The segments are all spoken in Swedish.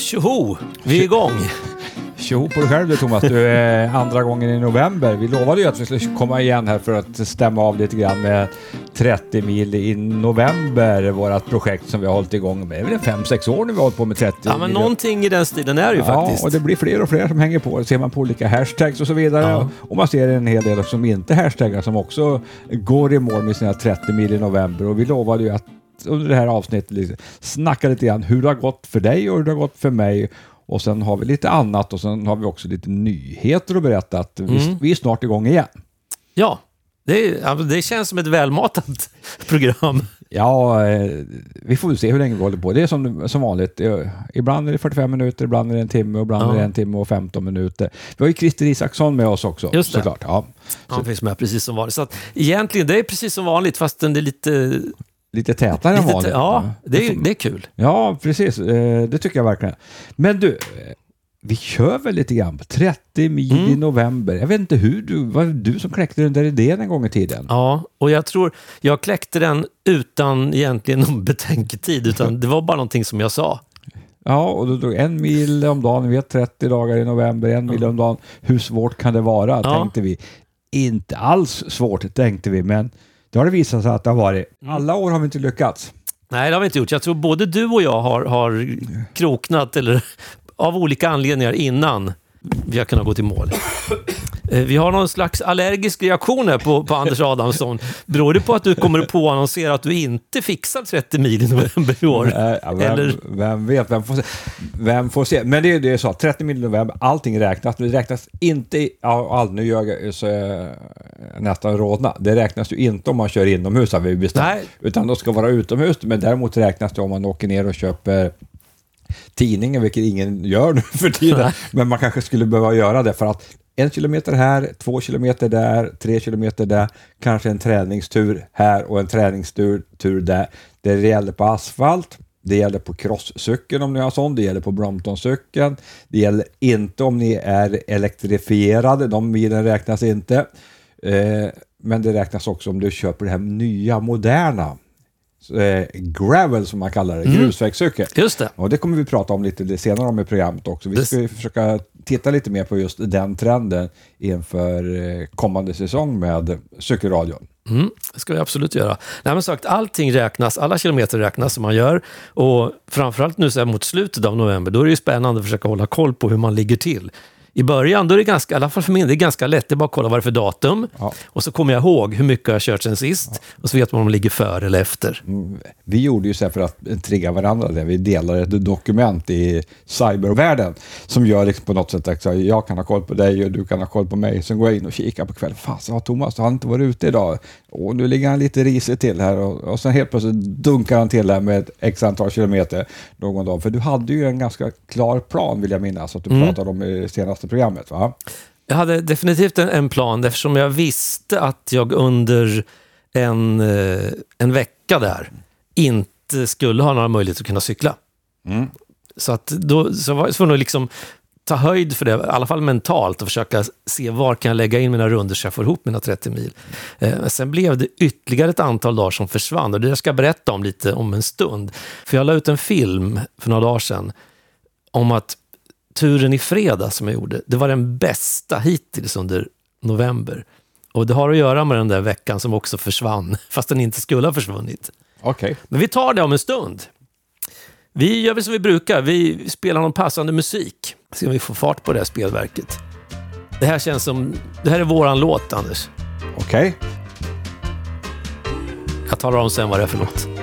Tjoho! Vi är igång! Tjo på dig själv du Thomas. Du är andra gången i november. Vi lovade ju att vi skulle komma igen här för att stämma av lite grann med 30 mil i november, vårt projekt som vi har hållit igång med. Det är väl 5-6 år nu vi har hållit på med 30 Ja, men mil. någonting i den stilen är det ju Ja, faktiskt. och det blir fler och fler som hänger på. Det ser man på olika hashtags och så vidare. Ja. Och man ser en hel del som inte hashtaggar som också går i mål med sina 30 mil i november. Och vi lovade ju att under det här avsnittet liksom snacka lite grann hur det har gått för dig och hur det har gått för mig. Och sen har vi lite annat och sen har vi också lite nyheter att berätta. Att vi, Mm. vi är snart igång igen. Ja, det, det känns som ett välmatat program. Ja, eh, vi får väl se hur länge vi håller på. Det är som, som vanligt. Ibland är det 45 minuter, ibland är det en timme och ibland Ja. är det en timme och 15 minuter. Vi har ju Christer Isaksson med oss också. Just det. Såklart. Ja. Han finns med precis som vanligt. Så att, egentligen, det är precis som vanligt fast det är lite... Lite tätare än lite vanligt. ja, det är, det är kul. Ja, precis. Eh, Det tycker jag verkligen. Men du, eh, vi kör väl lite grann på 30 mil Mm. i november. Jag vet inte hur du, var det du som kläckte den där idén en gång i tiden? Ja, och jag tror, jag kläckte den utan egentligen någon betänketid, utan det var bara någonting som jag sa. Ja, och då drog en mil om dagen, vi vet 30 dagar i november, en mil om dagen. Hur svårt kan det vara, Ja. tänkte vi. Inte alls svårt, tänkte vi, men det har det visat sig att det har varit. Mm. Alla år har vi inte lyckats. Nej, det har vi inte gjort. Jag tror både du och jag har, har kroknat, eller av olika anledningar, innan vi har kunnat gå till mål. Eh, Vi har någon slags allergisk reaktion här på, på Anders Adamsson. Beror det på att du kommer på att annonsera att du inte fixar 30 mil i november i år? Ja, vem, Eller- vem vet, vem får, se. vem får se. Men det, är- det är så, 30 mil i november, allting räknas. Det räknas inte, i- ja, all, nu gör jag så nästan rodna. Det räknas ju inte om man kör inomhus har vi bestämt. Nej. Utan de ska vara utomhus, men däremot räknas det om man åker ner och köper tidningen, vilket ingen gör nu för tiden. Men man kanske skulle behöva göra det för att en kilometer här, två kilometer där, tre kilometer där, kanske en träningstur här och en träningstur tur där. Det gäller på asfalt, det gäller på crosscykeln om ni har sån, det gäller på Bromptoncykeln, det gäller inte om ni är elektrifierade, de milen räknas inte. Eh, men det räknas också om du köper det här nya, moderna eh, gravel som man kallar det, Mm. grusvägscykel. Just det. Och det kommer vi prata om lite senare om i programmet också. Vi Det- ska ju försöka titta lite mer på just den trenden inför eh, kommande säsong med cykelradion. Mm, det ska vi absolut göra. Nej, men sagt, allting räknas, alla kilometer räknas som man gör. Och framförallt nu så här mot slutet av november, då är det ju spännande att försöka hålla koll på hur man ligger till. I början, då är det ganska, i alla fall för mig, det är ganska lätt. Det är bara att kolla vad det är för datum. Ja. Och så kommer jag ihåg hur mycket jag har kört sen sist. Och så vet man om man ligger före eller efter. Mm, Vi gjorde ju så här för att trigga varandra, där vi delade ett dokument i cybervärlden som gör liksom på något sätt att jag kan ha koll på dig och du kan ha koll på mig. Sen går jag in och kikar på kvällen. Fasen, ja, Thomas har inte varit ute idag. Och nu ligger han lite risigt till här och, och sen helt plötsligt dunkar han till här med ett x antal kilometer någon dag. För du hade ju en ganska klar plan vill jag minnas att du Mm. pratade om i senaste programmet. Va? Jag hade definitivt en, en plan eftersom jag visste att jag under en, eh, en vecka där inte skulle ha några möjligheter att kunna cykla. Mm. Så, att då, så var jag tvungen att liksom ta höjd för det, i alla fall mentalt, och försöka se var kan jag lägga in mina runder så jag får ihop mina 30 mil. Eh, sen blev det ytterligare ett antal dagar som försvann och det ska jag berätta om lite om en stund. För jag la ut en film för några dagar sedan om att turen i fredag som jag gjorde, det var den bästa hittills under november. Och det har att göra med den där veckan som också försvann, fast den inte skulle ha försvunnit. Okej. Men vi tar det om en stund. Vi gör väl som vi brukar, vi spelar någon passande musik. Se om vi får fart på det här spelverket. Det här känns som, det här är våran låt Anders. Okej. Jag talar om sen vad det är för låt.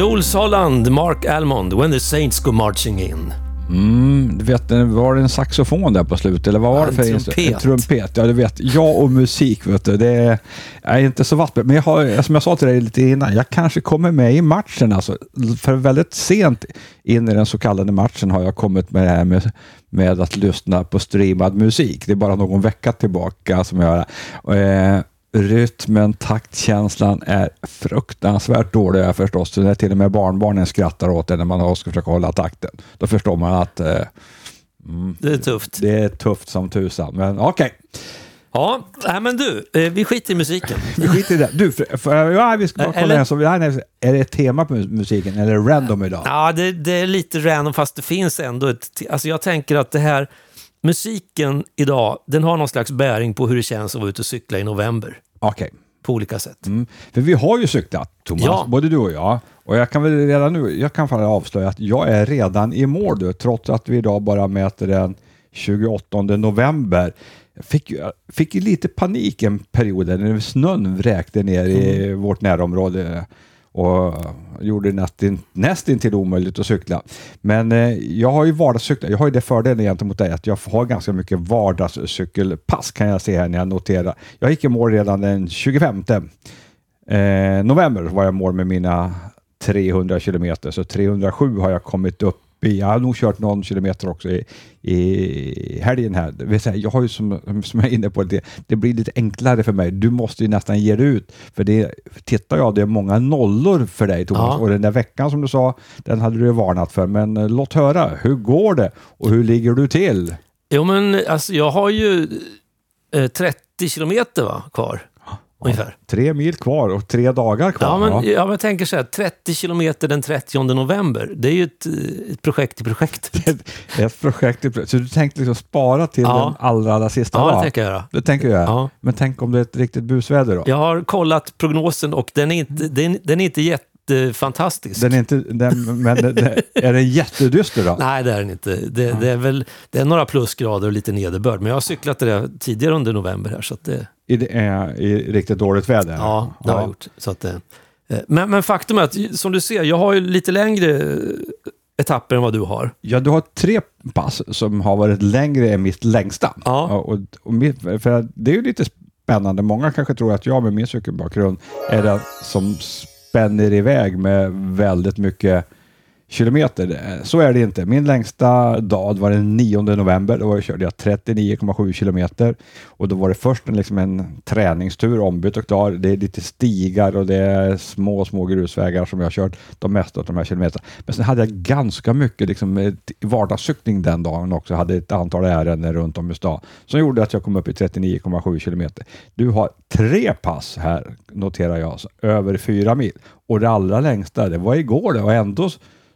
Joel Solland, Mark Almond, When the Saints Go Marching In. Mm, du vet, var det en saxofon där på slutet eller vad var det en för instru- trumpet. En trumpet, ja du vet. Jag och musik, vet du, det är, jag är inte så vass. Men jag har, som jag sa till dig lite innan, jag kanske kommer med i matchen. Alltså, för väldigt sent in i den så kallade matchen har jag kommit med det här med, med att lyssna på streamad musik. Det är bara någon vecka tillbaka som jag eh, Rytmen, taktkänslan är fruktansvärt dålig jag förstås. Så när till och med barnbarnen skrattar åt det när man ska försöka hålla takten. Då förstår man att eh, Det är tufft. det är tufft som tusan. Men okej, Ja, nej, men du, eh, vi skiter i musiken. vi skiter i det. Du, för, för, ja, vi ska bara kolla Eller- nej, Är det ett tema på musiken eller är det random idag? Ja, det, det är lite random fast det finns ändå ett... Alltså jag tänker att det här... Musiken idag, den har någon slags bäring på hur det känns att vara ute och cykla i november. Okej. På olika sätt. Mm. För vi har ju cyklat, Thomas, Ja. både du och jag. Och jag kan väl redan nu, jag kan fan avslöja att jag är redan i mål du, trots att vi idag bara mäter den 28 november. Jag fick, fick lite panik en period när snön vräkte ner i Mm. vårt närområde och gjorde det nästan nästintill omöjligt att cykla. Men eh, jag har ju vardagscyklat. Jag har ju det fördelen gentemot dig att jag har ganska mycket vardagscykelpass kan jag se här när jag noterar. Jag gick i mål redan den 25 eh, november var jag i mål med mina 300 kilometer, så 307 har jag kommit upp i. Jag har nog kört någon kilometer också i, i helgen här. Det jag har ju som, som jag är inne på, det, det blir lite enklare för mig. Du måste ju nästan ge dig ut. För det, tittar jag, det är många nollor för dig Thomas. Ja. Och den där veckan som du sa, den hade du ju varnat för. Men eh, låt höra, hur går det och hur ligger du till? Jo, men alltså jag har ju eh, 30 kilometer va, kvar. Ungefär. Tre mil kvar och tre dagar kvar. Ja, men, ja, men jag tänker så här, 30 kilometer den 30 november. Det är ju ett, eh, ett projekt i projektet. Ett projekt, i- så du tänkte liksom spara till Ja. den allra, allra sista Ja, det dagen? tänker jag göra. Det tänker jag. Ja. Men tänk om det är ett riktigt busväder då? Jag har kollat prognosen och den är inte, den, den är inte jättefantastisk. Den är inte, den, men den, är den jättedyster då? Nej, det är den inte. Det, det är väl det är några plusgrader och lite nederbörd. Men jag har cyklat det tidigare under november här. Så att det, I, är, I riktigt dåligt väder? ja, det har jag gjort. Så att eh, men, men faktum är att, som du ser, jag har ju lite längre etapper än vad du har. Ja, du har tre pass som har varit längre än mitt längsta. Ja. Och, och mitt, för det är ju lite spännande. Många kanske tror att jag med min cykelbakgrund är den som spänner iväg med väldigt mycket kilometer. Eh, så är det inte. Min längsta dag var den 9 november. Då körde jag 39,7 kilometer och då var det först en, liksom en träningstur ombytt och klar. Det är lite stigar och det är små, små grusvägar som jag har kört de mesta av de här kilometerna. Men sen hade jag ganska mycket liksom, eh, vardagscykling den dagen också. Jag hade ett antal ärenden runt om i stan som gjorde att jag kom upp i 39,7 kilometer. Du har tre pass här, noterar jag, alltså, över fyra mil. Och det allra längsta, det var igår det och ändå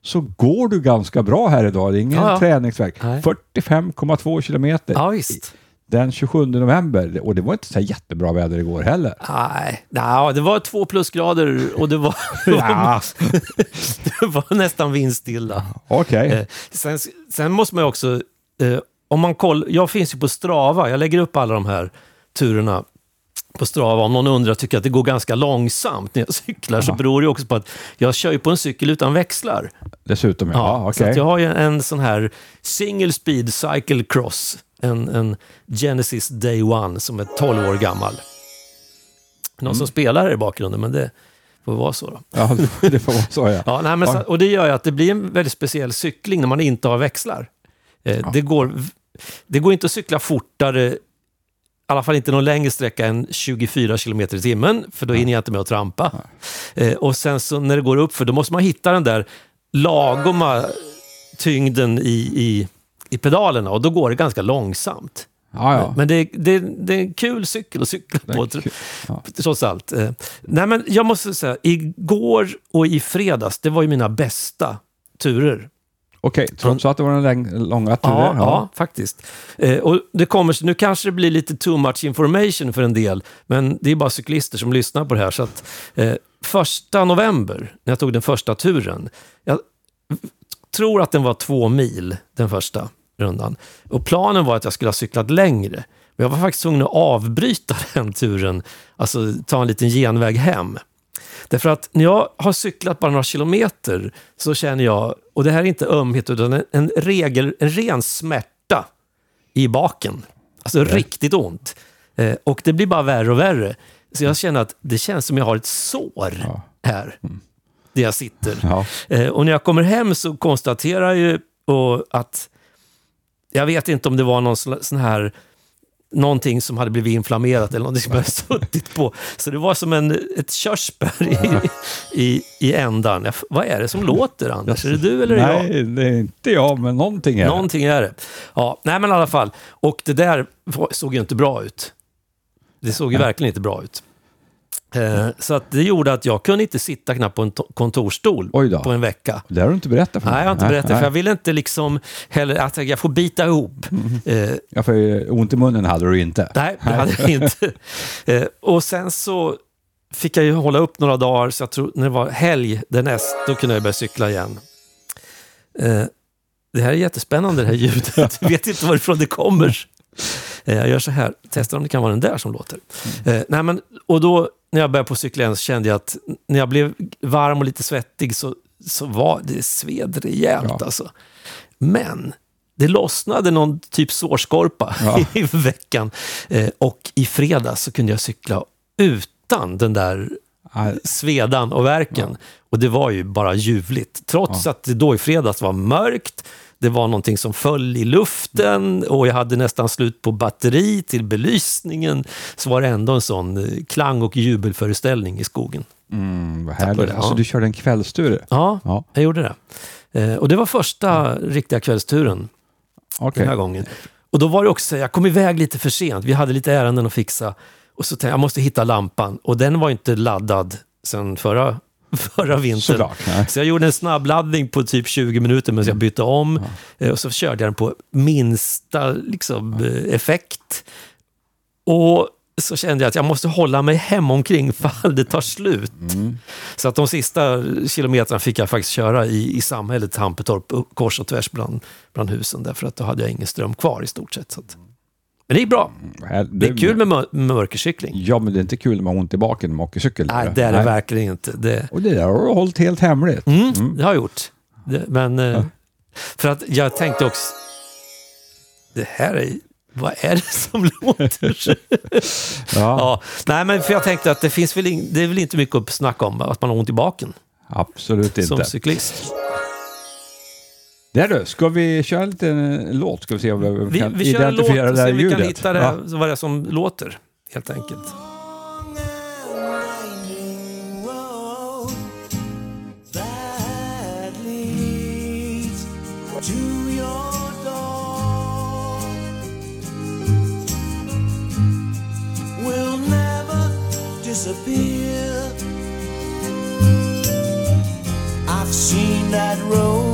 så går du ganska bra här idag. Det är ingen Ja, ja. träningsväg. Nej. 45,2 kilometer Ja, visst. den 27 november. Och det var inte så jättebra väder igår heller. Nej, nej, det var två plusgrader och det var, Ja, det var nästan vindstilla. okej. Eh, sen, sen måste man ju också, eh, om man kollar, jag finns ju på Strava, jag lägger upp alla de här turerna på Strava. Om någon undrar, tycker att det går ganska långsamt när jag cyklar, så beror det också på att jag kör ju på en cykel utan växlar. Dessutom, ja. Ja, okej. Så jag har ju en sån här single speed cycle cross, en, en Genesis Day One som är 12 år gammal. Någon Mm. som spelar här i bakgrunden, men det får vara så då. Ja, det får vara så ja. Ja, nej, men så, och det gör ju att det blir en väldigt speciell cykling när man inte har växlar. Eh, det, går, det går inte att cykla fortare, i alla fall inte någon längre sträcka än 24 km i timmen, för då hinner jag inte med att trampa. Eh, och sen så när det går upp för då måste man hitta den där lagoma tyngden i, i, i pedalerna och då går det ganska långsamt. Ja, ja. Men det, det, det är en kul cykel att cykla på. Ja. trots allt. Eh, Nej, men jag måste säga, igår och i fredags, det var ju mina bästa turer. Okej, trots att det var en läng- långa turer. Ja, ja. faktiskt. Eh, och det kommer, nu kanske det blir lite too much information för en del, men det är bara cyklister som lyssnar på det här. Så att, eh, första november, när jag tog den första turen, jag tror att den var två mil, den första rundan. Och planen var att jag skulle ha cyklat längre. Men jag var faktiskt tvungen att avbryta den turen, alltså ta en liten genväg hem. Därför att när jag har cyklat bara några kilometer så känner jag, och det här är inte ömhet utan en, en, regel, en ren smärta i baken. Alltså riktigt ont. Eh, och det blir bara värre och värre. Så jag känner att det känns som jag har ett sår Ja. här, där jag sitter. Ja. Eh, och när jag kommer hem så konstaterar jag ju och att jag vet inte om det var någon sån här någonting som hade blivit inflammerat eller någonting som hade suttit på. Så det var som en, ett körsbär i, i, i ändan. Vad är det som låter, Anders? Är det du eller är jag? Nej, det är inte jag, men någonting är det. Någonting är det. Ja, nej men i alla fall. Och det där såg ju inte bra ut. Det såg ju verkligen inte bra ut. Eh, så att det gjorde att jag kunde inte sitta knappt på en to- kontorsstol Oj då. på en vecka. Det har du inte berättat för mig. Nej, jag har inte berättat, för jag ville inte liksom heller att jag får bita ihop. Eh, Ja, för ont i munnen hade du inte. nej, det hade jag inte. Eh, och sen så fick jag ju hålla upp några dagar, så jag tror när det var helg därnäst, då kunde jag börja cykla igen. Eh, det här är jättespännande det här ljudet. Jag vet inte varifrån det kommer. Eh, jag gör så här, testar om det kan vara den där som låter. Eh, nej, men, och då när jag började på cykla igen så kände jag att när jag blev varm och lite svettig så, så var det sved rejält Ja. alltså. Men det lossnade någon typ sårskorpa Ja. i veckan. Eh, och i fredags så kunde jag cykla utan den där svedan och verken. Och det var ju bara ljuvligt. Trots att det då i fredags var mörkt, det var någonting som föll i luften och jag hade nästan slut på batteri till belysningen, så var det ändå en sån eh, klang och jubelföreställning i skogen. Mm, vad härligt. Alltså, ja. du körde en kvällstur? Ja, Ja. jag gjorde det. Eh, och det var första riktiga kvällsturen Okej. den här gången. Och då var det också jag kom iväg lite för sent. Vi hade lite ärenden att fixa. Och så tänkte jag, jag måste hitta lampan. Och den var inte laddad sen förra, förra vintern. Såklart. Så jag gjorde en snabbladdning på typ 20 minuter medan jag bytte om. Eh, Och så körde jag den på minsta liksom, eh, effekt. Och så kände jag att jag måste hålla mig hemomkring fall det tar slut. Så att de sista kilometrarna fick jag faktiskt köra i, i samhället Hampetorp, kors och tvärs bland, bland husen, därför att då hade jag ingen ström kvar i stort sett. Så att. Men det är bra. Här- Det är kul med mör- mörkercykling. Ja, men det är inte kul med ont i baken med åkercykel. Nej, det är det verkligen inte. Det, Och det där har du hållit helt hemligt. mm, det har jag gjort. Det, men, eh, för att jag tänkte också, det här är, vad är det som låter? Ja. ja, nej, men för jag tänkte att det finns väl, in, det är väl inte mycket att snacka om, att man har ont i baken Absolut som inte. cyklist. Där du, ska vi köra en liten låt? Ska vi se om vi, Vi, kan vi kör en låt identifiera och det här se om vi kan ljudet? hitta det, Ja. vad det är som låter, helt enkelt. I've seen that road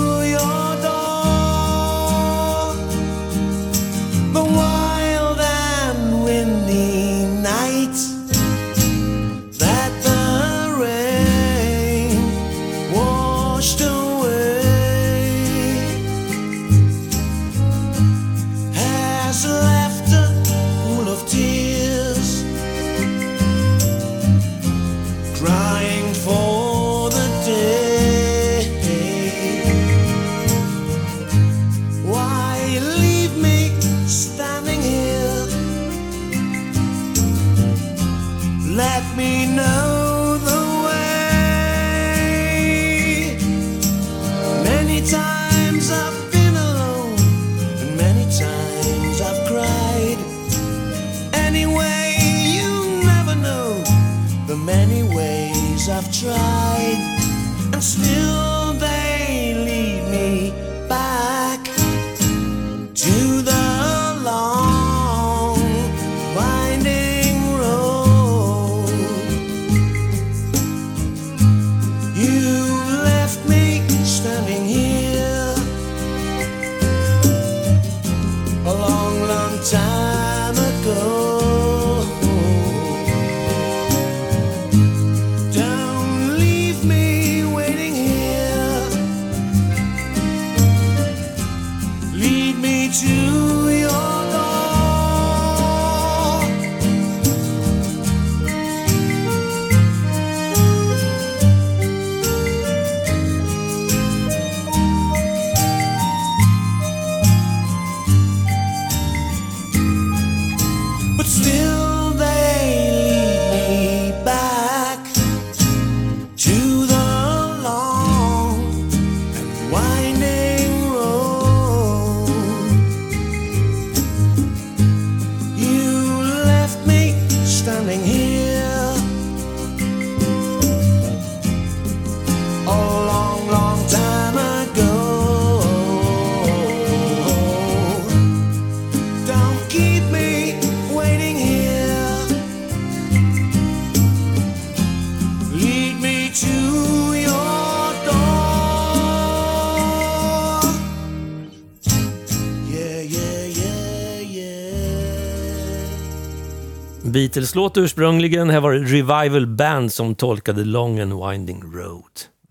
Beatles-låt ursprungligen, här var det Revival Band som tolkade Long and Winding Road.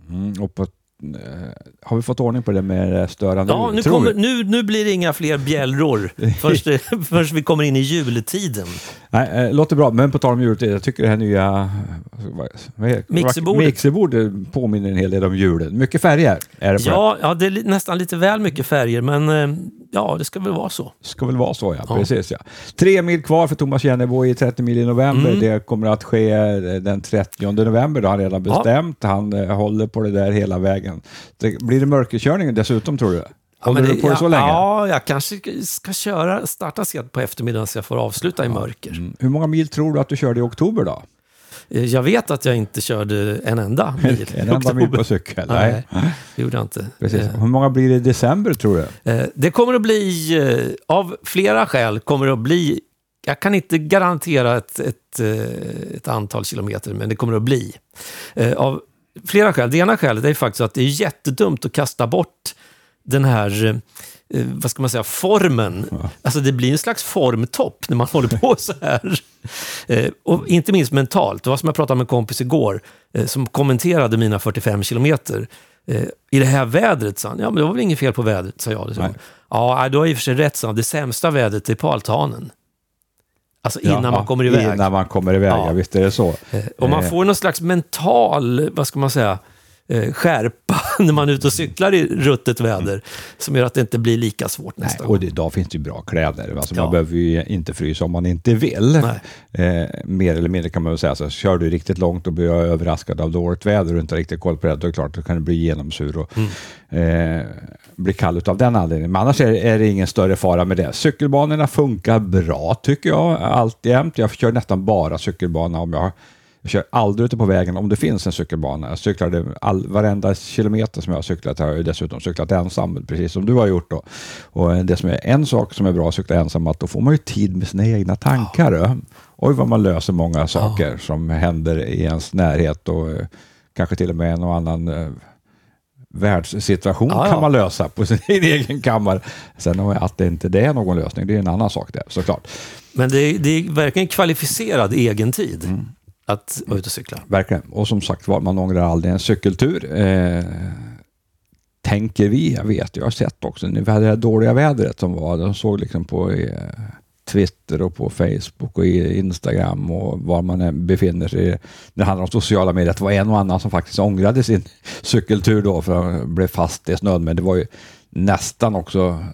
Mm, och på, eh, har vi fått ordning på det med störande Ja, nu, kommer, nu, nu blir det inga fler bjällror först, först vi kommer in i jultiden. Nej, eh, låter bra, men på tal om julet, jag tycker det här nya Mixerbordet. mixerbordet påminner en hel del om julen. Mycket färger är det. Ja, ja, det är nästan lite väl mycket färger, men eh, ja, det ska väl vara så. Ska väl vara så ja, Ja. precis ja. Tre mil kvar för Thomas Jennebo i 30 mil i november. Mm. Det kommer att ske eh, den 30 november, det har han redan Ja. bestämt. Han eh, håller på det där hela vägen. Det, blir det mörkerkörning dessutom tror du? Håller men du på det ja, så länge? Ja, jag kanske ska köra, starta sent på eftermiddagen så jag får avsluta i mörker. Mm. Hur många mil tror du att du körde i oktober då? Eh, Jag vet att jag inte körde en enda mil. En enda mil på cykel? Nej, Nej. det gjorde jag inte. Precis. Eh, Hur många blir det i december tror du? Eh, Det kommer att bli, av flera skäl, kommer det att bli, jag kan inte garantera ett, ett, ett antal kilometer, men det kommer att bli. Av flera skäl. Det ena skälet är faktiskt att det är jättedumt att kasta bort den här, eh, vad ska man säga, formen. Alltså det blir en slags formtopp när man håller på så här. Eh, Och inte minst mentalt. Det var som jag pratade med en kompis igår, eh, som kommenterade mina 45 kilometer. Eh, I det här vädret, sa han. Ja, men det var väl inget fel på vädret, sa jag. Liksom. Ja, du har i och för sig rätt, sa han. Det sämsta vädret är på altanen. Alltså innan Ja, man kommer iväg. Innan man kommer iväg, Ja. ja. visst är det så. Eh, Och man Eh, får någon slags mental, vad ska man säga, eh, skärpa när man är ute och cyklar i ruttet väder. Som gör att det inte blir lika svårt Nej, nästa och gång. det, idag finns det ju bra kläder. Alltså Ja. Man behöver ju inte frysa om man inte vill. Nej. Eh, mer eller mindre kan man väl säga. Så kör du riktigt långt och blir överraskad av dåligt väder och inte riktigt koll på det, då är det klart att kan det bli genomsur och Mm. eh, bli kall utav den anledningen. Men annars är, är det ingen större fara med det. Cykelbanorna funkar bra tycker jag alltjämt. Jag kör nästan bara cykelbana om jag jag kör aldrig ute på vägen om det finns en cykelbana. Jag cyklade all, varenda kilometer som jag har cyklat har jag dessutom cyklat ensam, precis som du har gjort. Då. Och eh, det som är en sak som är bra att cykla ensam, att då får man ju tid med sina egna tankar. Ja. Oj, vad man löser många saker som händer i ens närhet och eh, kanske till och med en och annan eh, världssituation Ja, ja. kan man lösa på sin egen kammare. Sen att det inte det är någon lösning, det är en annan sak det, såklart. Men det är, det är verkligen kvalificerad egen tid Mm att vara ute och cykla. Verkligen. Och som sagt var, man ångrar aldrig en cykeltur. Eh, tänker vi, jag vet, jag har sett också, när vi hade det här dåliga vädret som var, de såg liksom på eh, Twitter och på Facebook och Instagram och var man än befinner sig. När det handlar om sociala medier, det var en och annan som faktiskt ångrade sin cykeltur då för att han blev fast i snön. Men det var ju nästan också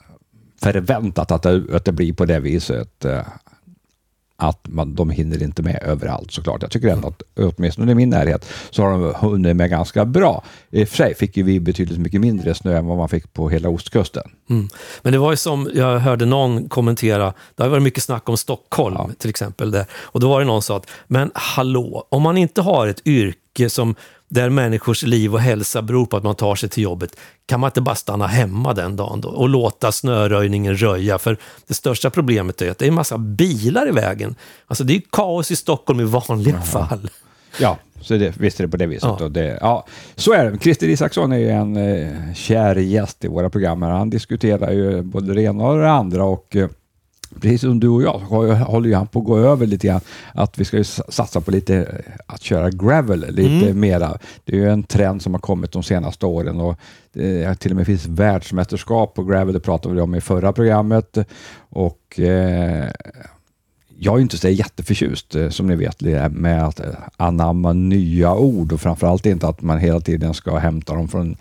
förväntat att det, att det blir på det viset. Eh, att man, de hinner inte med överallt såklart. Jag tycker ändå att åtminstone i min närhet så har de hunnit med ganska bra. I och för sig fick ju vi betydligt mycket mindre snö än vad man fick på hela ostkusten. Mm. Men det var ju som jag hörde någon kommentera, det har varit mycket snack om Stockholm till exempel. Där. Och då var det någon som sa att, men hallå, om man inte har ett yrke som där människors liv och hälsa beror på att man tar sig till jobbet, kan man inte bara stanna hemma den dagen då och låta snöröjningen röja? För det största problemet är att det är en massa bilar i vägen. Alltså det är kaos i Stockholm i vanliga fall. Ja, så det, visst är det på det viset. Ja. Det, ja, så är det. Christer Isaksson är ju en eh, kär gäst i våra program. Han diskuterar ju både det ena och det andra. Och, eh, Precis som du och jag håller ju han på att gå över lite grann. Att vi ska satsa på lite eh, att köra gravel lite mera. Det är ju en trend som har kommit de senaste åren och det till och med finns världsmästerskap på gravel. Det pratade vi om i förra programmet. Och eh, jag är inte så jätteförtjust eh, som ni vet med att eh, anamma nya ord och framförallt inte att man hela tiden ska hämta dem från,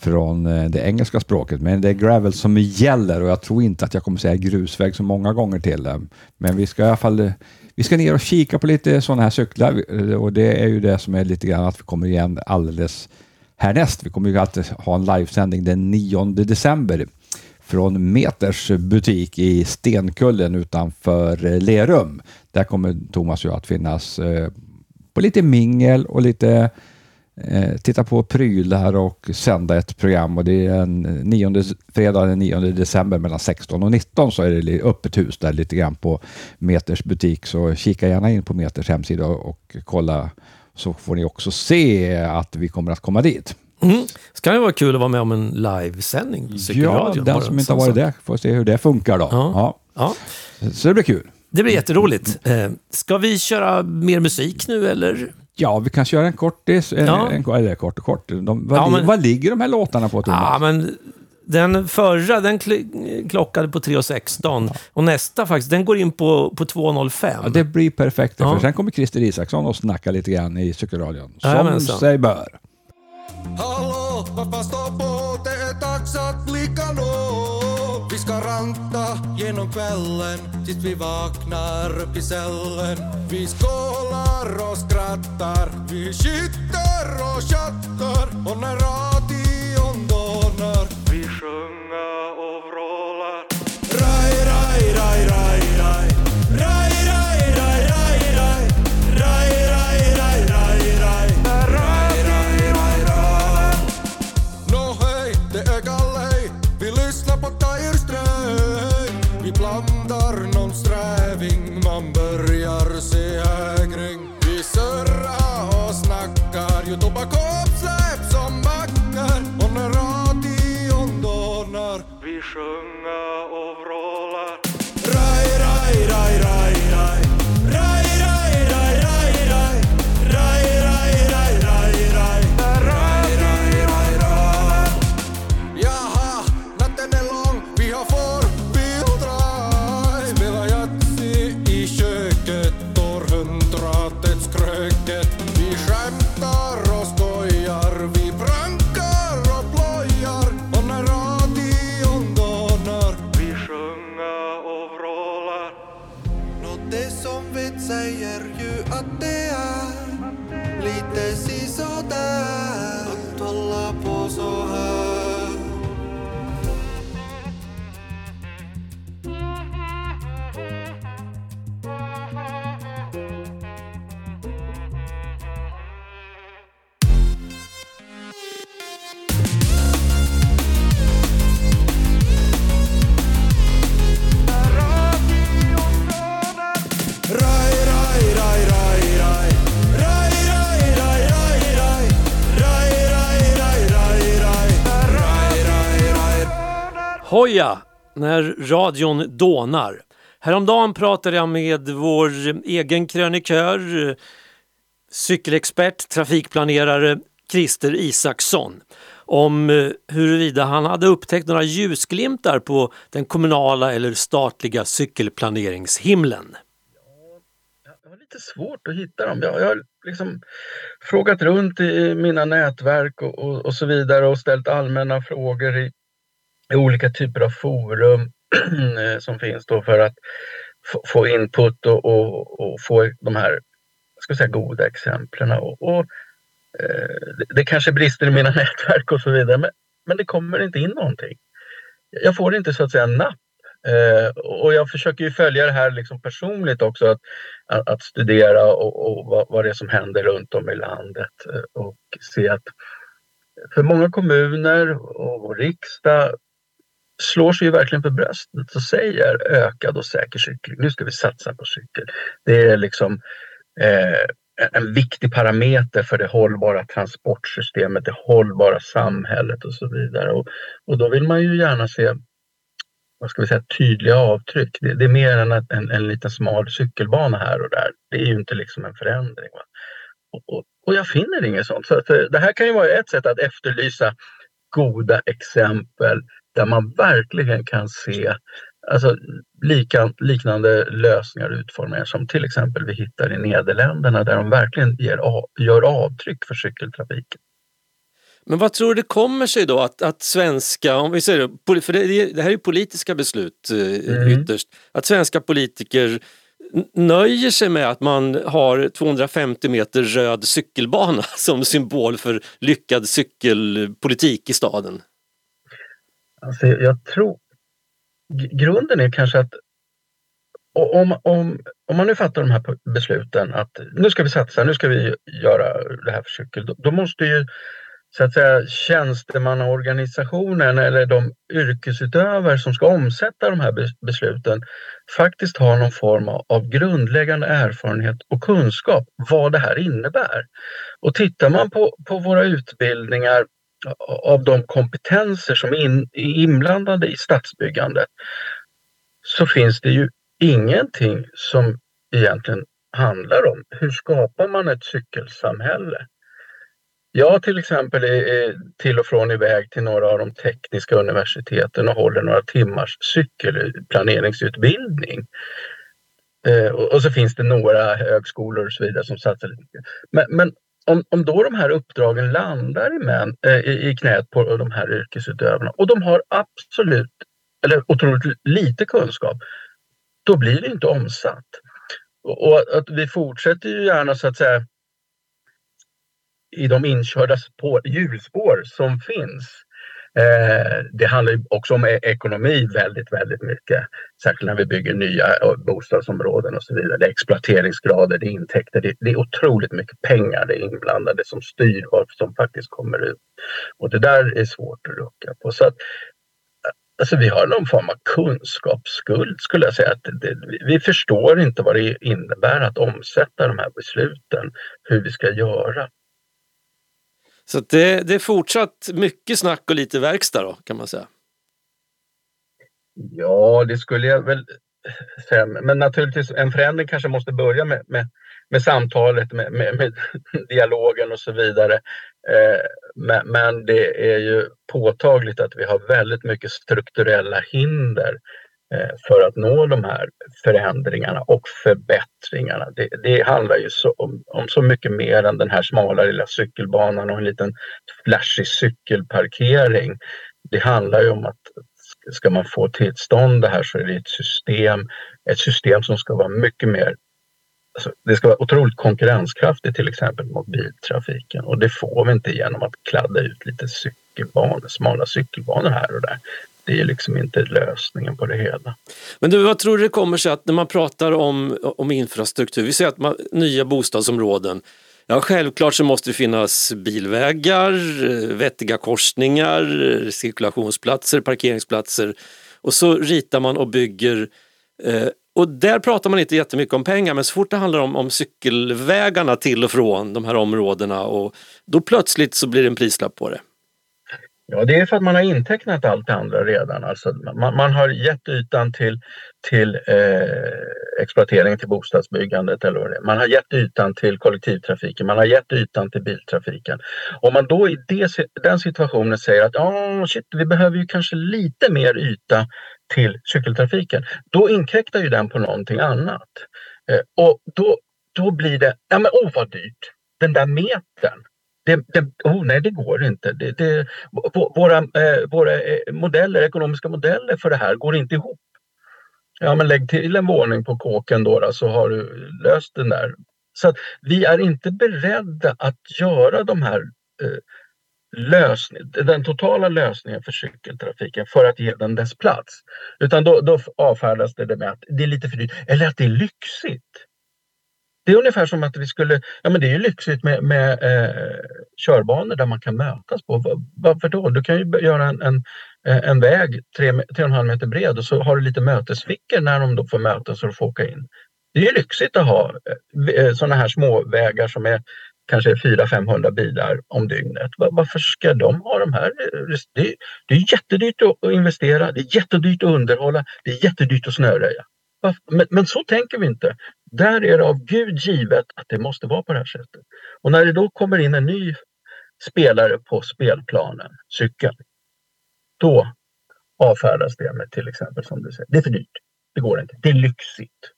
från eh, det engelska språket. Men det är gravel som gäller och jag tror inte att jag kommer säga grusväg så många gånger till. Men vi ska i alla fall eh, vi ska ner och kika på lite sådana här cyklar eh, och det är ju det som är lite grann att vi kommer igen alldeles härnäst. Vi kommer ju alltid ha en livesändning den 9 december från Meters butik i Stenkullen utanför Lerum. Där kommer Thomas och jag att finnas på lite mingel och lite titta på prylar och sända ett program och det är en 9, fredag den 9 december mellan 16 och 19 så är det öppet hus där lite grann på Meters butik så kika gärna in på Meters hemsida och, kolla så får ni också se att vi kommer att komma dit. Mm. Så kan det vara kul att vara med om en livesändning på Ja, den som inte har varit där får se hur det funkar då. Ja. Ja. Ja, Så det blir kul. det blir jätteroligt. Eh, ska vi köra mer musik nu eller? Ja, vi kan köra en kortis, en, Ja. en, eller kort och kort. De, vad, Ja, li- men- vad ligger de här låtarna på, Thomas? Ja, men den förra den kl- klockade på 3.16 och nästa faktiskt, den går in på, på 2.05. Ja, det blir perfekt, Ja. för sen kommer Christer Isaksson och snacka lite grann i cykelradion. Som sig bör. Hallå, varför står på? Det är dags att blicka nå. Vi ska ranta genom kvällen tills vi vaknar upp i cellen. Vi skålar och skrattar, vi skytter och chattar och när radion dånar vi sjunga rai. När radion dånar. Häromdagen pratade jag med vår egen krönikör, cykelexpert, trafikplanerare Christer Isaksson om eh, huruvida han hade upptäckt några ljusglimtar på den kommunala eller statliga cykelplaneringshimlen. Jag har lite svårt att hitta dem. Jag, jag har liksom frågat runt i mina nätverk och, och, och så vidare och ställt allmänna frågor i, i olika typer av forum eh, som finns då för att få, input och, och, och få de här ska säga, goda exemplen. Och, och, eh, det, det kanske brister i mina nätverk och så vidare men, men det kommer inte in någonting. Jag får inte så att säga napp Eh, och jag försöker ju följa det här liksom personligt också, att, att, att studera och, och vad, vad det är som händer runt om i landet eh, och se att för många kommuner och vår riksdag slår sig ju verkligen för bröstet och säger ökad och säker cykling. Nu ska vi satsa på cykel. Det är liksom eh, en viktig parameter för det hållbara transportsystemet, det hållbara samhället och så vidare. Och, och då vill man ju gärna se vad ska vi säga, tydliga avtryck. Det, det är mer än en, en, en liten smal cykelbana här och där. Det är ju inte liksom en förändring. Va? Och, och, och jag finner inget sånt. Så att, eh, det här kan ju vara ett sätt att efterlysa goda exempel där man verkligen kan se alltså, lika, liknande lösningar och utformningar som till exempel vi hittar i Nederländerna där de verkligen ger, gör avtryck för cykeltrafiken. Men vad tror du det kommer sig då att, att svenska, om vi säger det, för det, det här är ju politiska beslut eh, Mm. ytterst, att svenska politiker nöjer sig med att man har 250 meter röd cykelbana som symbol för lyckad cykelpolitik i staden? Alltså, jag tror grunden är kanske att om, om, om man nu fattar de här besluten att nu ska vi satsa, nu ska vi göra det här för cykel, då, då måste ju så att säga tjänstemannaorganisationen eller de yrkesutövare som ska omsätta de här besluten faktiskt ha någon form av, av grundläggande erfarenhet och kunskap vad det här innebär. Och tittar man på, på våra utbildningar av de kompetenser som är, in, inblandade i stadsbyggandet så finns det ju ingenting som egentligen handlar om hur skapar man ett cykelsamhälle? Jag till exempel är, till och från iväg till några av de tekniska universiteten och håller några timmars cykelplaneringsutbildning. Eh, och, så finns det några högskolor och så vidare som satsar lite. Men, men om, om då de här uppdragen landar i, män, eh, i, i knät på de här yrkesutövarna och de har absolut, eller otroligt lite kunskap, då blir det inte omsatt. Och, och att vi fortsätter ju gärna så att säga i de inkörda spår, hjulspår som finns. Eh, det handlar också om e-, ekonomi väldigt, väldigt mycket. Särskilt när vi bygger nya eh, bostadsområden och så vidare. Det är exploateringsgrader, det är intäkter, det, det är otroligt mycket pengar det är inblandade som styr vad som faktiskt kommer ut. Och det där är svårt att rucka på. Så att, eh, Alltså vi har någon form av kunskapsskuld skulle jag säga. Att det, vi förstår inte vad det innebär att omsätta de här besluten, hur vi ska göra. Så att det, det är fortsatt mycket snack och lite verkstad då, kan man säga. Ja, det skulle jag väl säga. Men naturligtvis, en förändring kanske måste börja med, med, med samtalet, med, med, med dialogen och så vidare. Eh, men, men det är ju påtagligt att vi har väldigt mycket strukturella hinder Eh, för att nå de här förändringarna och förbättringarna. Det, det handlar ju så, om, om så mycket mer än den här smala lilla cykelbanan och en liten flashig cykelparkering. Det handlar ju om att ska man få tillstånd det här så är det ett system, ett system som ska vara mycket mer alltså, det ska vara otroligt konkurrenskraftigt till exempel mot biltrafiken och det får vi inte genom att kladda ut lite cykelbanor, smala cykelbanor här och där. Det är liksom inte lösningen på det hela. Men du, vad tror du det kommer sig att när man pratar om, om infrastruktur, vi säger att man, nya bostadsområden, ja självklart så måste det finnas bilvägar, eh, vettiga korsningar, eh, cirkulationsplatser, parkeringsplatser och så ritar man och bygger eh, och där pratar man inte jättemycket om pengar men så fort det handlar om, om cykelvägarna till och från de här områdena och då plötsligt så blir det en prislapp på det. Ja, det är för att man har intecknat allt det andra redan. Alltså man, man har gett ytan till, till eh, exploatering till bostadsbyggandet eller vad det är. Man har gett ytan till kollektivtrafiken, man har gett ytan till biltrafiken. Om man då i det, den situationen säger att oh, shit, vi behöver ju kanske lite mer yta till cykeltrafiken, då inkräktar ju den på någonting annat. Eh, och då, då blir det, ja men åh oh, vad dyrt, den där metern det, det, oh, nej, det går inte. Det, det, våra eh, våra eh, modeller, ekonomiska modeller för det här går inte ihop. Ja, men lägg till en våning på kåken då, då så har du löst den där. Så att vi är inte beredda att göra de här eh, lösning, den totala lösningen för cykeltrafiken för att ge den dess plats. Utan då, då avfärdas det med att det är lite för dyrt eller att det är lyxigt. Det är ungefär som att vi skulle, ja men det är ju lyxigt med, med eh, körbanor där man kan mötas på. Varför då? Du kan ju göra en, en, eh, en väg 3,5 meter bred och så har du lite mötesfickor när de då får mötas och får åka in. Det är ju lyxigt att ha eh, eh sådana här små vägar som är kanske 400-500 bilar om dygnet. Varför ska de ha de här? Det är, det är jättedyrt att investera, det är jättedyrt att underhålla, det är jättedyrt att snöröja. Men, men, så tänker vi inte. Där är det av Gud givet att det måste vara på det här sättet. Och när det då kommer in en ny spelare på spelplanen, cykeln, då avfärdas det med till exempel som du säger, det är för dyrt. Det går inte. Det är lyxigt.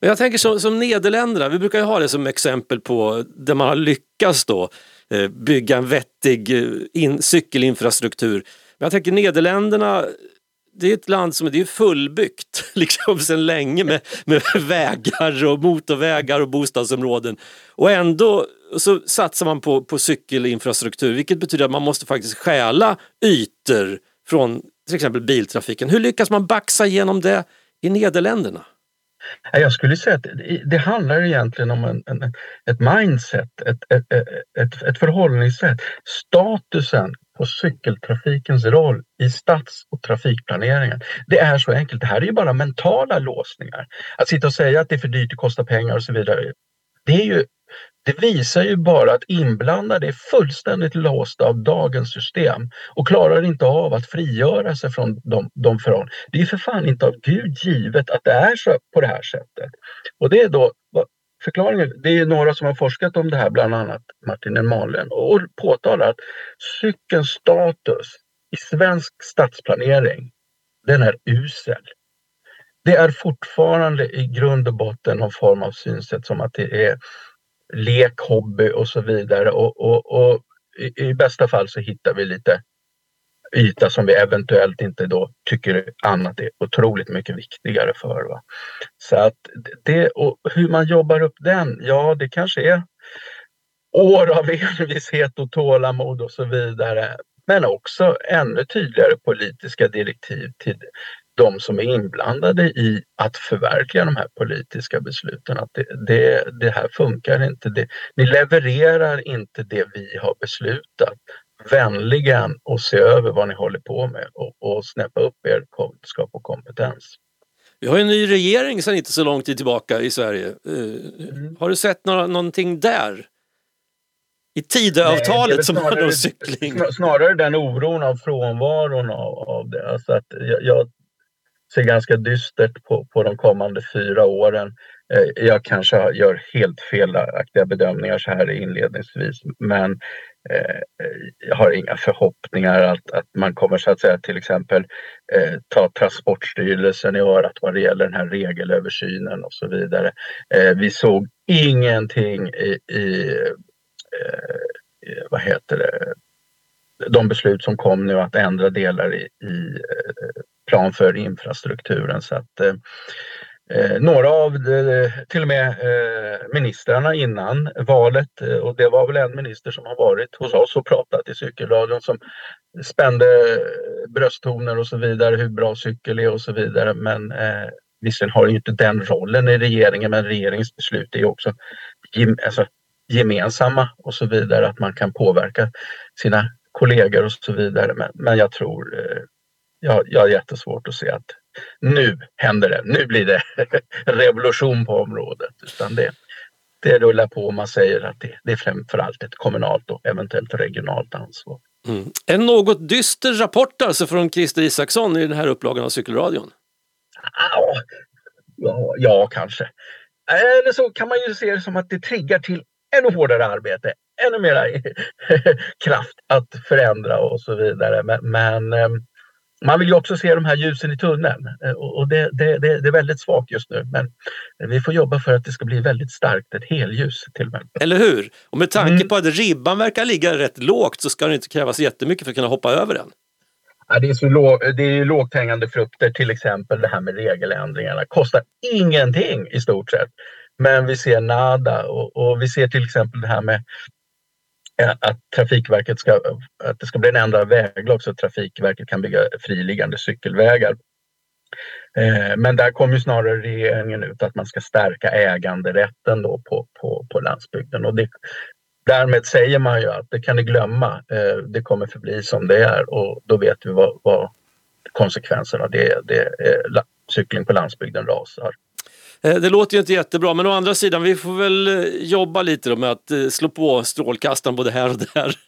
Men jag tänker som, som Nederländerna, vi brukar ju ha det som exempel på där man har lyckats då eh, bygga en vettig eh, in, cykelinfrastruktur. Men jag tänker Nederländerna det är ett land som är fullbyggt liksom sedan länge med, med vägar och motorvägar och bostadsområden. Och ändå så satsar man på, på cykelinfrastruktur vilket betyder att man måste faktiskt stjäla ytor från till exempel biltrafiken. Hur lyckas man baxa igenom det i Nederländerna? Jag skulle säga att det handlar egentligen om en, en, ett mindset, ett, ett, ett, ett förhållningssätt. Statusen på cykeltrafikens roll i stads och trafikplaneringen. Det är så enkelt. Det här är ju bara mentala låsningar. Att sitta och säga att det är för dyrt, det kostar pengar och så vidare. Det, är ju, det visar ju bara att inblandade är fullständigt låsta av dagens system och klarar inte av att frigöra sig från de, de förhållanden. Det är för fan inte av Gud givet att det är så på det här sättet. Och det är då förklaringen, det är några som har forskat om det här, bland annat Martin Elmalen, och påtalar att cykelns status i svensk stadsplanering, den är usel. Det är fortfarande i grund och botten någon form av synsätt som att det är lek, hobby och så vidare. Och, och, och i, i, bästa fall så hittar vi lite yta som vi eventuellt inte då tycker annat är otroligt mycket viktigare för. Va? Så att det, och hur man jobbar upp den, ja det kanske är år av envishet och tålamod och så vidare. Men också ännu tydligare politiska direktiv till de som är inblandade i att förverkliga de här politiska besluten. Att det, det, det här funkar inte. Det, ni levererar inte det vi har beslutat vänligen och se över vad ni håller på med och, och snäppa upp er kunskap och kompetens. Vi har en ny regering sedan inte så lång tid tillbaka i Sverige. Mm. Har du sett några, någonting där? I Tidöavtalet som handlar om cykling? Snarare den oron av frånvaron av, av det. Alltså att jag, jag ser ganska dystert på, på de kommande fyra åren. Eh, jag kanske gör helt felaktiga bedömningar så här inledningsvis men Eh, jag har inga förhoppningar att, att man kommer så att säga till exempel eh, ta Transportstyrelsen i örat vad det gäller den här regelöversynen och så vidare. Eh, vi såg ingenting i, i eh, eh vad heter det, de beslut som kom nu att ändra delar i, i eh, plan för infrastrukturen. Så att, eh, några av eh, till och med eh, ministrarna innan valet eh, och det var väl en minister som har varit hos oss och pratat i cykelradion som spände brösttoner och så vidare, hur bra cykel är och så vidare. Men eh, visserligen har ju inte den rollen i regeringen, men regeringens beslut är ju också gem, alltså, gemensamma och så vidare, att man kan påverka sina kollegor och så vidare. Men, men jag tror, eh, jag, jag har jättesvårt att se att nu händer det, nu blir det revolution på området. Utan det, det rullar på och man säger att det, det är framförallt ett kommunalt och eventuellt regionalt ansvar. Mm. En något dyster rapport alltså från Christer Isaksson i den här upplagan av Cykelradion. Ja, ja, ja, kanske. Eller så kan man ju se det som att det triggar till ännu hårdare arbete, ännu mera kraft att förändra och så vidare. Men, men eh, man vill ju också se de här ljusen i tunneln eh, och det, det, det, det är väldigt svagt just nu. Men vi får jobba för att det ska bli väldigt starkt, ett helljus till och med. Eller hur? Och med tanke Mm. på att ribban verkar ligga rätt lågt så ska det inte krävas jättemycket för att kunna hoppa över den. Ja, det, är så låg, det är lågt hängande frukter, till exempel det här med regeländringarna. Kostar ingenting i stort sett. Men vi ser nada och, och vi ser till exempel det här med eh, att Trafikverket ska, att det ska bli en ändrad väglag så att Trafikverket kan bygga friliggande cykelvägar. Eh, men där kommer ju snarare regeringen ut att man ska stärka äganderätten då på, på, på landsbygden. Och det, därmed säger man ju att det kan ni glömma, eh, det kommer förbli som det är och då vet vi vad, vad konsekvenserna av det är. Det eh, är cykling på landsbygden rasar. Eh, Det låter ju inte jättebra, men å andra sidan, vi får väl eh, jobba lite då med att eh, slå på strålkastaren både här och där.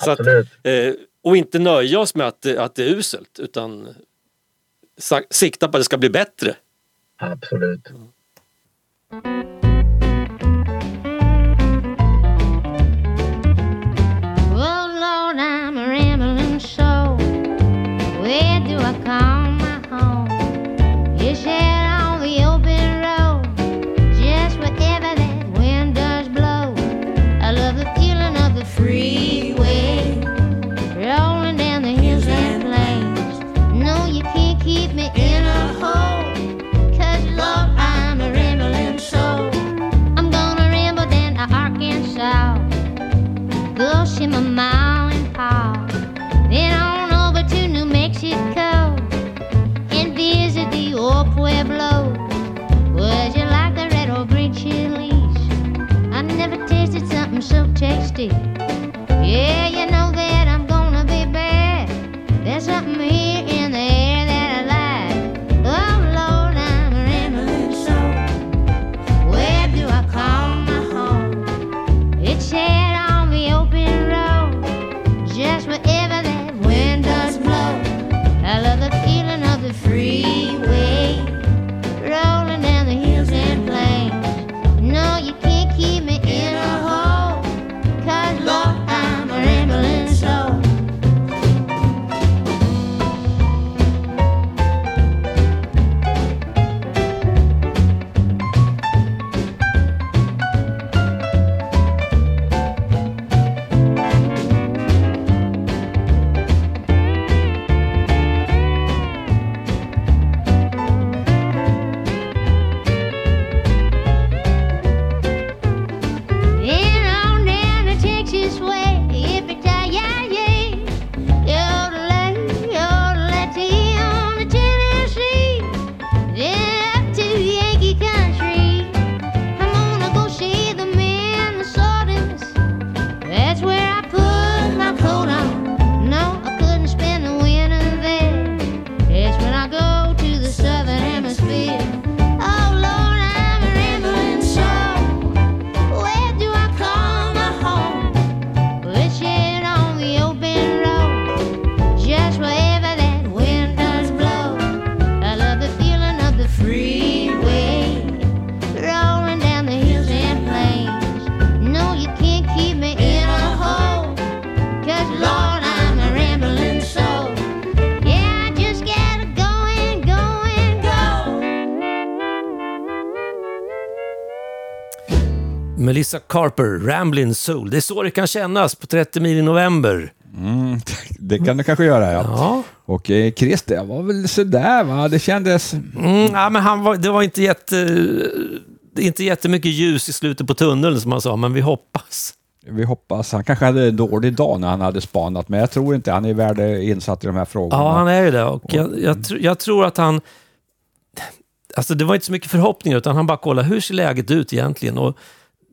Så att, Absolut. eh, och inte nöja oss med att, att det är uselt, utan sikta på att det ska bli bättre. Absolut. Oh 对 Melissa Carper, Ramblin' Soul. Det är så det kan kännas på 30 mil i november. Mm, det kan det kanske göra, ja. Ja. Och eh, Chris, det var väl sådär va? Det kändes... Mm, ja, men han var, det var inte, jätte, inte jättemycket ljus i slutet på tunneln som han sa, men vi hoppas. Vi hoppas. Han kanske hade en dålig dag när han hade spanat, men jag tror inte han är värd insatt i de här frågorna. Ja, han är ju det. Och jag, jag, tr- jag tror att han... Alltså det var inte så mycket förhoppningar, utan han bara kollade hur ser läget ut egentligen. Och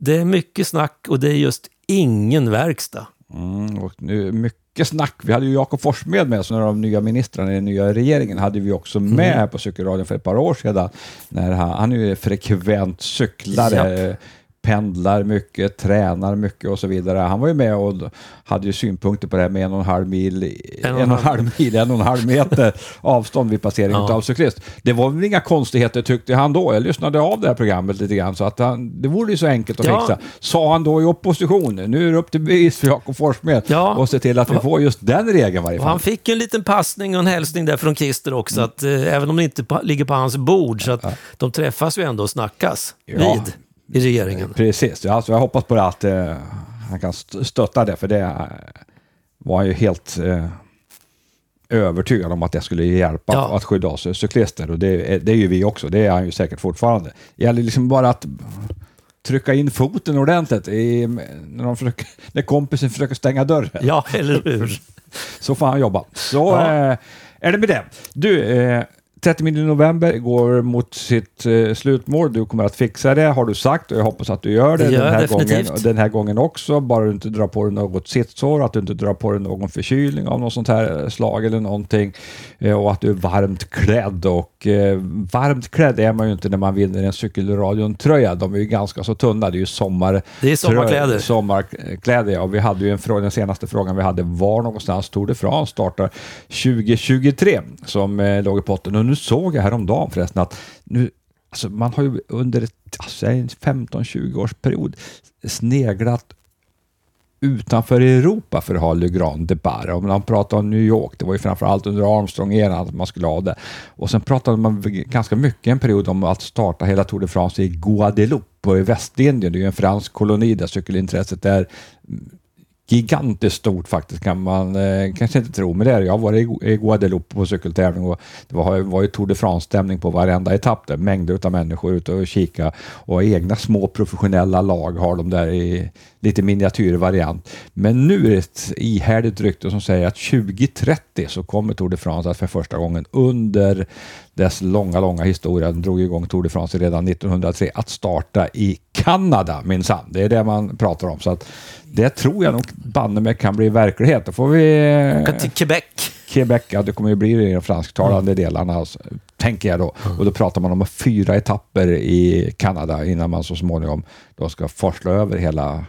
det är mycket snack och det är just ingen verkstad. Mm, och nu, mycket snack. Vi hade ju Jakob Forssmed med oss, en av de nya ministrarna i den nya regeringen, hade vi också Mm. med här på Cykelradion för ett par år sedan. När han, han är ju frekvent cyklare, pendlar mycket, tränar mycket och så vidare. Han var ju med och hade ju synpunkter på det här med en och en halv mil, en och en halv mil, en och en halv meter avstånd vid passering Ja. av cyklist. Det var väl inga konstigheter tyckte han då. Jag lyssnade av det här programmet lite grann så att han, det vore ju så enkelt att Ja. fixa. Sa han då i opposition, nu är det upp till bevis för Jakob Forssmed Ja. och se till att vi får just den regeln varje Och fall. han fick ju en liten passning och en hälsning där från Kister också, att, eh, även om det inte ligger på hans bord, så att de träffas ju ändå och snackas vid i regeringen. Precis, ja, alltså jag hoppas på det att eh, han kan st- stötta det, för det eh, var han ju helt eh, övertygad om att det skulle hjälpa Ja. att skydda oss cyklister och det, är- det är ju vi också, det är han ju säkert fortfarande. Det gäller liksom bara att trycka in foten ordentligt i, när, de försöker, när kompisen försöker stänga dörren. Ja, eller hur? Så får han jobba. Så Ja. eh, är det med det. Du, eh, 30 i november går mot sitt eh, slutmål. Du kommer att fixa det, har du sagt, och jag hoppas att du gör det, Det gör den, här gången, definitivt. den här gången också. Bara du inte drar på dig något sittsår, att du inte drar på dig någon förkylning av något sånt här slag eller någonting. Eh, och att du är varmt klädd. Och eh, varmt klädd är man ju inte när man vinner en cykelradion-tröja. De är ju ganska så tunna. Det är ju sommar... Det är sommarkläder. Sommarkläder, ja. Vi hade ju en fråga, den senaste frågan vi hade var någonstans Tour de France startar 2023 som eh, låg i potten. Och nu såg jag häromdagen förresten att nu, alltså man har ju under alltså en 15-20 års period sneglat utanför Europa för att ha Le Grand Depart. Om man pratar om New York, det var ju framförallt under Armstrong-eran att man skulle ha det. Och sen pratade man ganska mycket en period om att starta hela Tour de France i Guadeloupe och i Västindien. Det är ju en fransk koloni där cykelintresset är gigantiskt stort faktiskt kan man eh, kanske inte tro, men det är. Jag har varit i, i Guadeloupe på cykeltävling och det var, var ju Tour de France-stämning på varenda etapp där. Mängder av människor ute och kika och egna små professionella lag har de där i lite miniatyrvariant. Men nu är det ett ihärdigt rykte som säger att 2030 så kommer Tour de France att för första gången under dess långa, långa historia, den drog igång Tour de France redan 1903, att starta i Kanada minsann. Det är det man pratar om. Så att det tror jag nog banne mig kan bli verklighet. Då får vi... Åka till Quebec. Quebec, ja det kommer ju bli i de fransktalande delarna, alltså, tänker jag då. Och då pratar man om fyra etapper i Kanada innan man så småningom då ska forsla över hela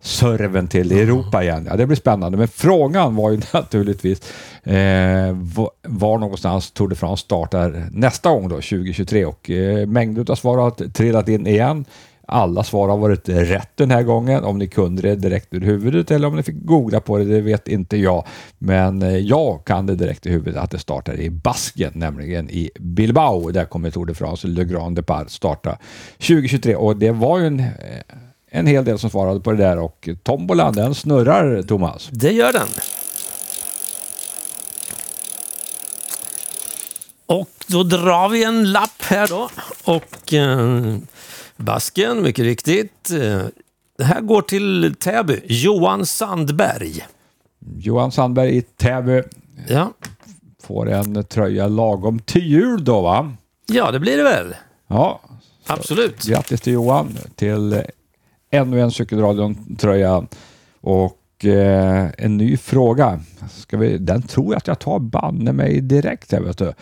serven till Europa igen. Ja, det blir spännande. Men frågan var ju naturligtvis eh, var, någonstans Tour de France startar nästa gång då, 2023. Och eh, mängder av svar har trillat in igen. Alla svar har varit rätt den här gången. Om ni kunde det direkt ur huvudet eller om ni fick googla på det, det vet inte jag. Men eh, jag kan det direkt i huvudet att det startar i Basken, nämligen i Bilbao. Där kommer Tour de France Le Grand Depart starta 2023. Och det var ju en, eh, en hel del som svarade på det där och tombolan den snurrar, Thomas. Det gör den. Och då drar vi en lapp här då. Och eh, Basken, mycket riktigt. Eh, det här går till Täby. Johan Sandberg. Johan Sandberg i Täby Ja, får en tröja lagom till jul då va? ja det blir det väl. Ja, Absolut. Grattis till Johan till ännu en Cykelradion-tröja. Och eh, en ny fråga. Ska vi, den tror jag att jag tar banne mig direkt här vet du.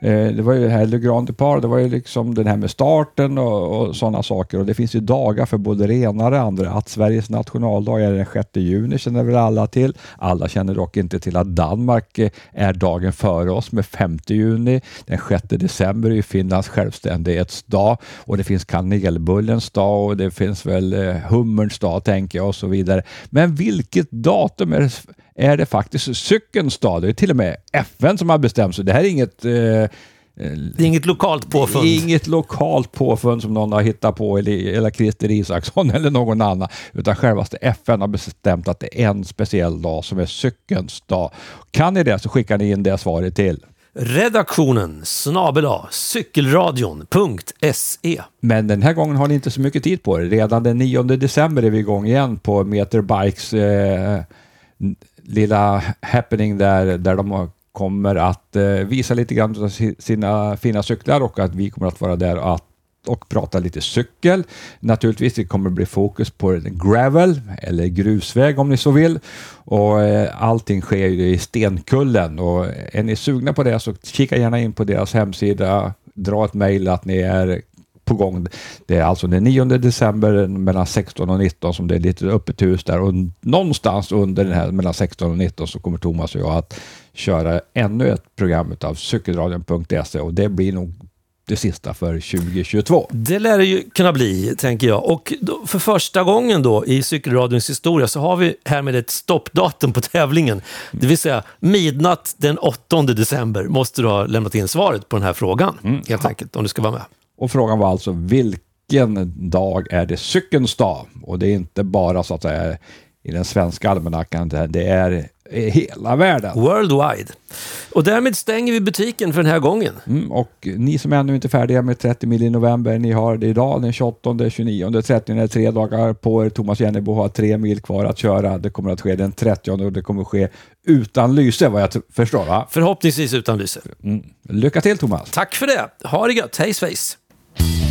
Eh, det var ju här Le Grand Depart, det var ju liksom den här med starten och, och sådana saker. Och det finns ju dagar för både det ena och det andra. Att Sveriges nationaldag är den 6 juni känner väl alla till. Alla känner dock inte till att Danmark eh, är dagen före oss med 5 juni. Den 6 december är ju Finlands självständighetsdag och det finns kanelbullens dag och det finns väl eh, hummerns dag tänker jag och så vidare. Men vilket datum är det, är det faktiskt cykelns dag? Det är till och med FN som har bestämt sig. Det här är inget eh, Det är inget lokalt påfund. Inget lokalt påfund som någon har hittat på eller, eller Christer Isaksson eller någon annan. Utan självaste FN har bestämt att det är en speciell dag som är cykelns dag. Kan ni det så skickar ni in det svaret till. Redaktionen snabela cykelradion.se Men den här gången har ni inte så mycket tid på det. Redan den 9 december är vi igång igen på Meterbikes eh, lilla happening där, där de kommer att eh, visa lite grann av sina fina cyklar och att vi kommer att vara där att och prata lite cykel. Naturligtvis det kommer bli fokus på gravel eller grusväg om ni så vill. Och eh, allting sker ju i Stenkullen och eh, är ni sugna på det så kika gärna in på deras hemsida. Dra ett mejl att ni är på gång. Det är alltså den 9 december mellan 16 och 19 som det är lite öppet hus där och någonstans under den här mellan 16 och 19 så kommer Thomas och jag att köra ännu ett program av cykelradion.se och det blir nog det sista för 2022. Det lär det ju kunna bli, tänker jag. Och för första gången då i cykelradions historia så har vi härmed ett stoppdatum på tävlingen. Det vill säga midnatt den 8 december måste du ha lämnat in svaret på den här frågan, helt enkelt, om du ska vara med. Och frågan var alltså vilken dag är det cykelns dag? Och det är inte bara så att säga i den svenska almanackan, det är i hela världen. Worldwide. Och därmed stänger vi butiken för den här gången. Mm, och ni som ännu inte är färdiga med 30 mil i november, ni har det idag den 28, 29, 30, det är tre dagar på er. Thomas Jennebo har tre mil kvar att köra. Det kommer att ske den 30 och det kommer att ske utan lyse vad jag förstår. Va? Förhoppningsvis utan lyse. Mm. Lycka till Thomas! Tack för det. Ha det gött. Hej svejs. Bye.